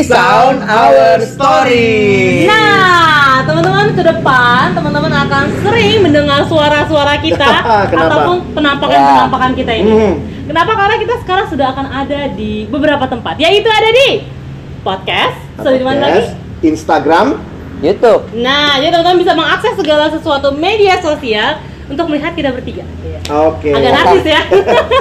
Resound our story. Nah, teman-teman ke depan, teman-teman akan sering mendengar suara-suara kita ataupun penampakan-penampakan kita ini. Hmm. Kenapa? Karena kita sekarang sudah akan ada di beberapa tempat, yaitu ada di podcast, mana lagi? Podcast, Instagram, YouTube. Nah, jadi teman-teman bisa mengakses segala sesuatu media sosial untuk melihat kita bertiga. Oke. Agak narsis ya.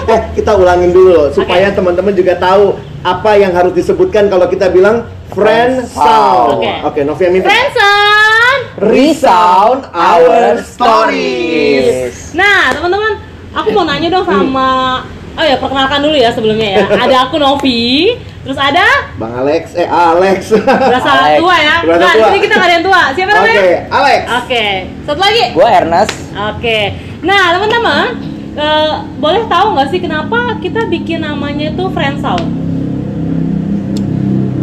Eh, kita ulangin dulu supaya teman-teman juga tahu apa yang harus disebutkan kalau kita bilang friend sound. Oke. Oke, Novia minta. Friendson! Resound our stories. Nah, teman-teman, aku mau nanya dong sama Oh ya, perkenalkan dulu ya sebelumnya ya. Ada aku Novi, terus ada Bang Alex, eh Alex. berasa Alex. tua ya. Berasa Nah, tua. jadi kita nggak ada yang tua. Siapa Oke, namanya? Alex. Oke. Satu lagi. Gue Ernest. Oke. Nah, teman-teman, eh, boleh tahu nggak sih kenapa kita bikin namanya itu friend sound?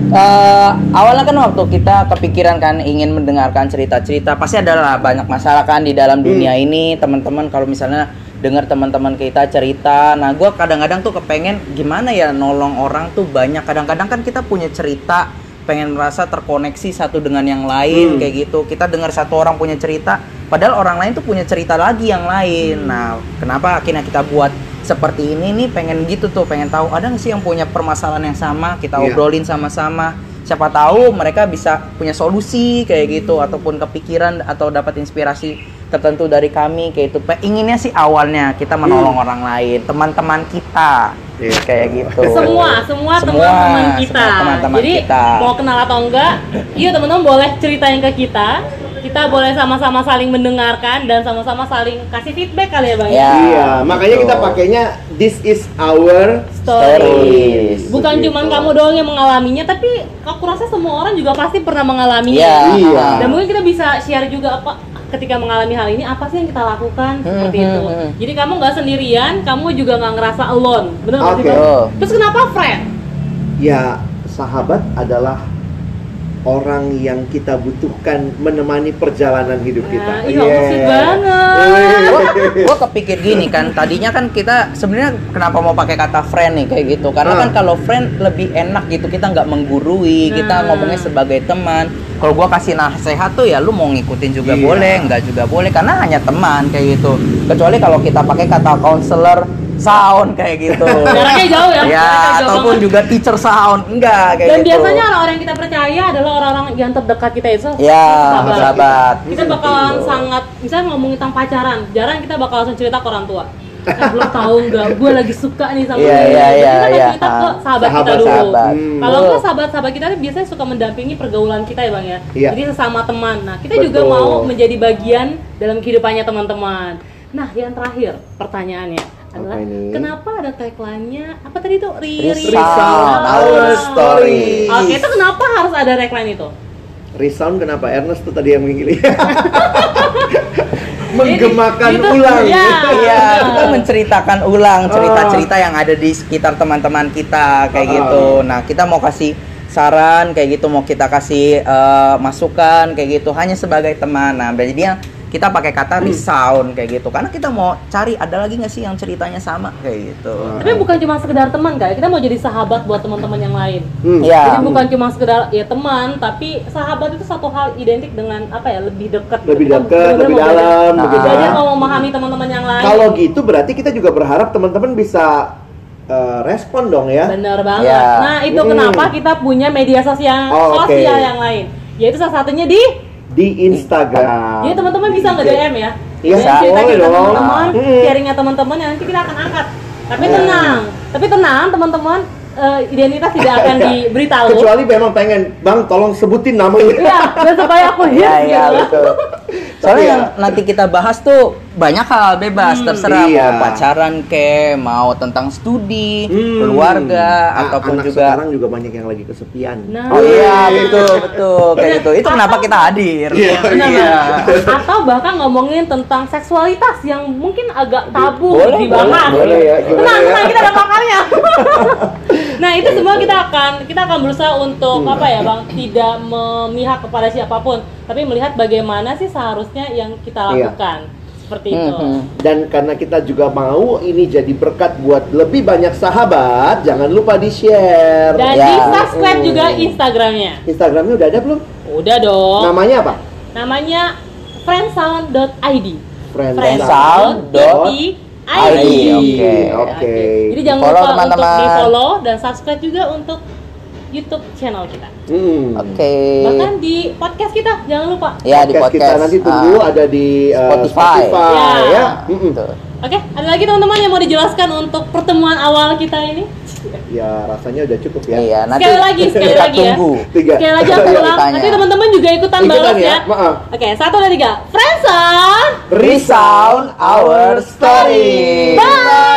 Eh, awalnya kan waktu kita kepikiran kan ingin mendengarkan cerita-cerita pasti adalah banyak masalah kan di dalam dunia ini teman-teman kalau misalnya dengar teman-teman kita cerita. Nah gue kadang-kadang tuh kepengen gimana ya nolong orang tuh banyak. Kadang-kadang kan kita punya cerita pengen merasa terkoneksi satu dengan yang lain Hmm. kayak gitu. Kita dengar satu orang punya cerita padahal orang lain tuh punya cerita lagi yang lain. Nah kenapa akhirnya kita buat seperti ini nih? Pengen gitu tuh pengen tahu ada nggak sih yang punya permasalahan yang sama? Kita Iya. obrolin sama-sama. Siapa tahu mereka bisa punya solusi kayak gitu ataupun kepikiran atau dapat inspirasi tertentu dari kami kayak itu inginnya sih awalnya kita menolong orang lain teman-teman kita Iya. kayak gitu Semua, semua Semua, teman-teman kita. semua teman-teman Jadi kita. mau kenal atau enggak, yuk teman-teman boleh ceritain ke kita. Kita boleh sama-sama saling mendengarkan dan sama-sama saling kasih feedback kali ya bang. Ya. Iya, makanya kita betul. pakainya this is our Stories. Stories. Bukan Begitu. cuma kamu doang yang mengalaminya, tapi aku rasa semua orang juga pasti pernah mengalaminya. Iya. Iya. Dan mungkin kita bisa share juga apa ketika mengalami hal ini apa sih yang kita lakukan seperti Hmm, itu. hmm, hmm. Jadi kamu nggak sendirian, kamu juga nggak ngerasa alone, sih Oke. Bang? Oh. Terus kenapa friend? ya sahabat adalah orang yang kita butuhkan menemani perjalanan hidup kita. Nah, iya, maksud banget. gue kepikir gini kan tadinya kan kita sebenarnya kenapa mau pakai kata friend nih kayak gitu karena Ah. kan kalau friend lebih enak gitu kita nggak menggurui kita Nah. ngomongnya sebagai teman kalau gue kasih nasihat tuh ya lu mau ngikutin juga Iya. boleh nggak juga boleh karena hanya teman kayak gitu kecuali kalau kita pakai kata counselor sound kayak gitu Jaraknya jauh ya, ya jauh ataupun banget. juga teacher sound enggak kayak Dan gitu biasanya orang-orang yang kita percaya adalah orang-orang yang terdekat kita itu. ya sahabat. sahabat Kita bakalan sangat, misalnya ngomongin tentang pacaran, jarang kita bakal langsung cerita ke orang tua. Eh, lo tahu nggak, gue lagi suka nih sama Iya, dia. iya, Jadi iya, kita iya. cerita ke sahabat, kita Sahabat, dulu. sahabat. Hmm. Kalau enggak sahabat-sahabat kita biasanya suka mendampingi pergaulan kita ya bang ya. Iya. Jadi sesama teman. Nah kita juga Betul. mau menjadi bagian dalam kehidupannya teman-teman. Nah yang terakhir pertanyaannya adalah ini? kenapa ada tagline-nya apa tadi tuh Ri- Resound our stories. Oke itu kenapa harus ada tagline itu? Resound kenapa Ernest tuh tadi yang mengingili? Menggemakan Itu- ulang. iya. Iya, kita menceritakan ulang cerita-cerita yang ada di sekitar teman-teman kita kayak Ah. gitu. Nah, kita mau kasih saran kayak gitu, mau kita kasih eh, masukan kayak gitu hanya sebagai teman. Nah, jadinya kita pakai kata Hmm. resound kayak gitu karena kita mau cari ada lagi nggak sih yang ceritanya sama kayak gitu. Ah. Tapi bukan cuma sekedar teman kayak kita mau jadi sahabat buat teman-teman yang lain. Hmm. Iya. Jadi bukan cuma sekedar ya teman, tapi sahabat itu satu hal identik dengan apa ya lebih dekat. Lebih Kita dekat, lebih dalam, Ah. begitu Belajar ya. mau memahami teman-teman yang lain. Kalau gitu berarti kita juga berharap teman-teman bisa eh, respon dong ya. Bener banget. Ya. Nah itu Hmm. kenapa kita punya media sosial Oh, sosial yang lain. Yaitu salah satunya di. Di Instagram. Jadi teman-teman bisa nge DM ya. Iya, boleh kita dong. teman-teman, Hmm. sharingnya teman-teman yang nanti kita akan angkat. Tapi Iya. tenang, tapi tenang teman-teman, eh, identitas tidak akan diberitahu. Kecuali memang pengen, Bang tolong sebutin namanya. Iya, dan supaya aku hits Iya, iya, gitu. betul. Soalnya ya- yang nanti kita bahas tuh banyak hal bebas, Hmm. terserah Iya. mau pacaran ke, mau tentang studi, Hmm. keluarga, Ah, ataupun anak juga sekarang juga banyak yang lagi kesepian. Nah. Oh iya betul betul kayak gitu. Itu kenapa kita hadir? Iya, iya. Atau bahkan ngomongin tentang seksualitas yang mungkin agak tabu Boleh, dibahas. boleh, boleh ya. Tenang, ya? tenang, kita ada pakarnya. nah itu semua kita akan kita akan berusaha untuk Hmm. apa ya bang? Tidak memihak kepada siapa pun, tapi melihat bagaimana sih seharusnya yang kita Iya. Seperti itu. Mhm. Dan karena kita juga mau ini jadi berkat buat lebih banyak sahabat, jangan lupa di-share. Dan Ya. di subscribe Mm. juga Instagramnya. Instagramnya udah ada belum? Udah dong. Namanya apa? Namanya friendsound.id. Friendsound.id. Oke, oke. Jadi jangan Follow, lupa teman-teman. untuk di follow dan subscribe juga untuk YouTube channel kita. Hmm. Oke. Bahkan di podcast kita jangan lupa. Ya di Podcast podcast. kita nanti tunggu Ah, ada di uh, Spotify. Ya. ya. Mm-mm. betul. Oke, ada lagi teman-teman yang mau dijelaskan untuk pertemuan awal kita ini? Ya rasanya udah cukup ya. Iya, nanti Sekali lagi, sekali kita lagi ya. Tiga. Sekali lagi aku ulang, nanti teman-teman juga ikutan, Ikutan balas ya, ya. maaf. Oke, satu dan tiga. Friendson! Resound our story. Bye!